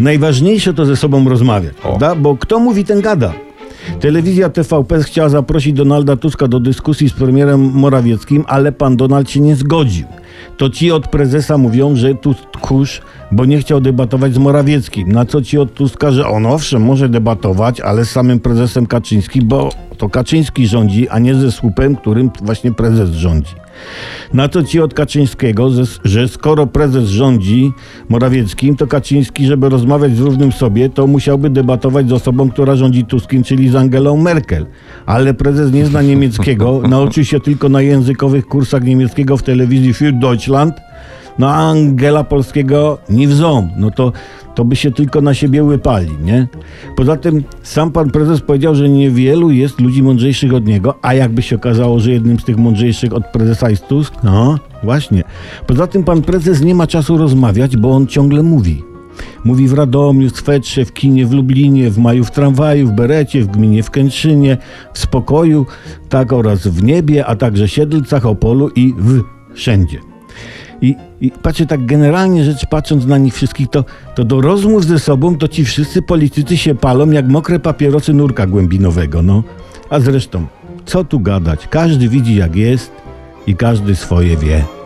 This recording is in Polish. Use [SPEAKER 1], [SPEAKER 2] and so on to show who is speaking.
[SPEAKER 1] Najważniejsze to ze sobą rozmawiać, prawda? Bo kto mówi, ten gada. Telewizja TVP chciała zaprosić Donalda Tuska do dyskusji z premierem Morawieckim, ale pan Donald się nie zgodził. To ci od prezesa mówią, że Tusk bo nie chciał debatować z Morawieckim. Na co ci od Tuska, że on owszem może debatować, ale z samym prezesem Kaczyńskim, bo to Kaczyński rządzi, a nie ze słupem, którym właśnie prezes rządzi. Na to ci od Kaczyńskiego, że, skoro prezes rządzi Morawieckim, to Kaczyński, żeby rozmawiać z równym sobie, to musiałby debatować z osobą, która rządzi Tuskiem, czyli z Angelą Merkel. Ale prezes nie zna niemieckiego, nauczył się tylko na językowych kursach niemieckiego w telewizji Für Deutschland, no a Angela polskiego nie w ząb. No to, to by się tylko na siebie łypali, nie? Poza tym sam pan prezes powiedział, że niewielu jest ludzi mądrzejszych od niego, a jakby się okazało, że jednym z tych mądrzejszych od prezesa jest Tusk? No, właśnie. Poza tym pan prezes nie ma czasu rozmawiać, bo on ciągle mówi. Mówi w Radomiu, w Swetrze, w kinie w Lublinie, w maju w tramwaju, w Berecie, w gminie w Kętrzynie, w Spokoju, tak oraz w Niebie, a także Siedlcach, Opolu i w wszędzie. I, I patrzę tak generalnie rzecz patrząc na nich wszystkich, to, to do rozmów ze sobą to ci wszyscy politycy się palą jak mokre papierosy nurka głębinowego, no. A zresztą, co tu gadać? Każdy widzi jak jest i każdy swoje wie.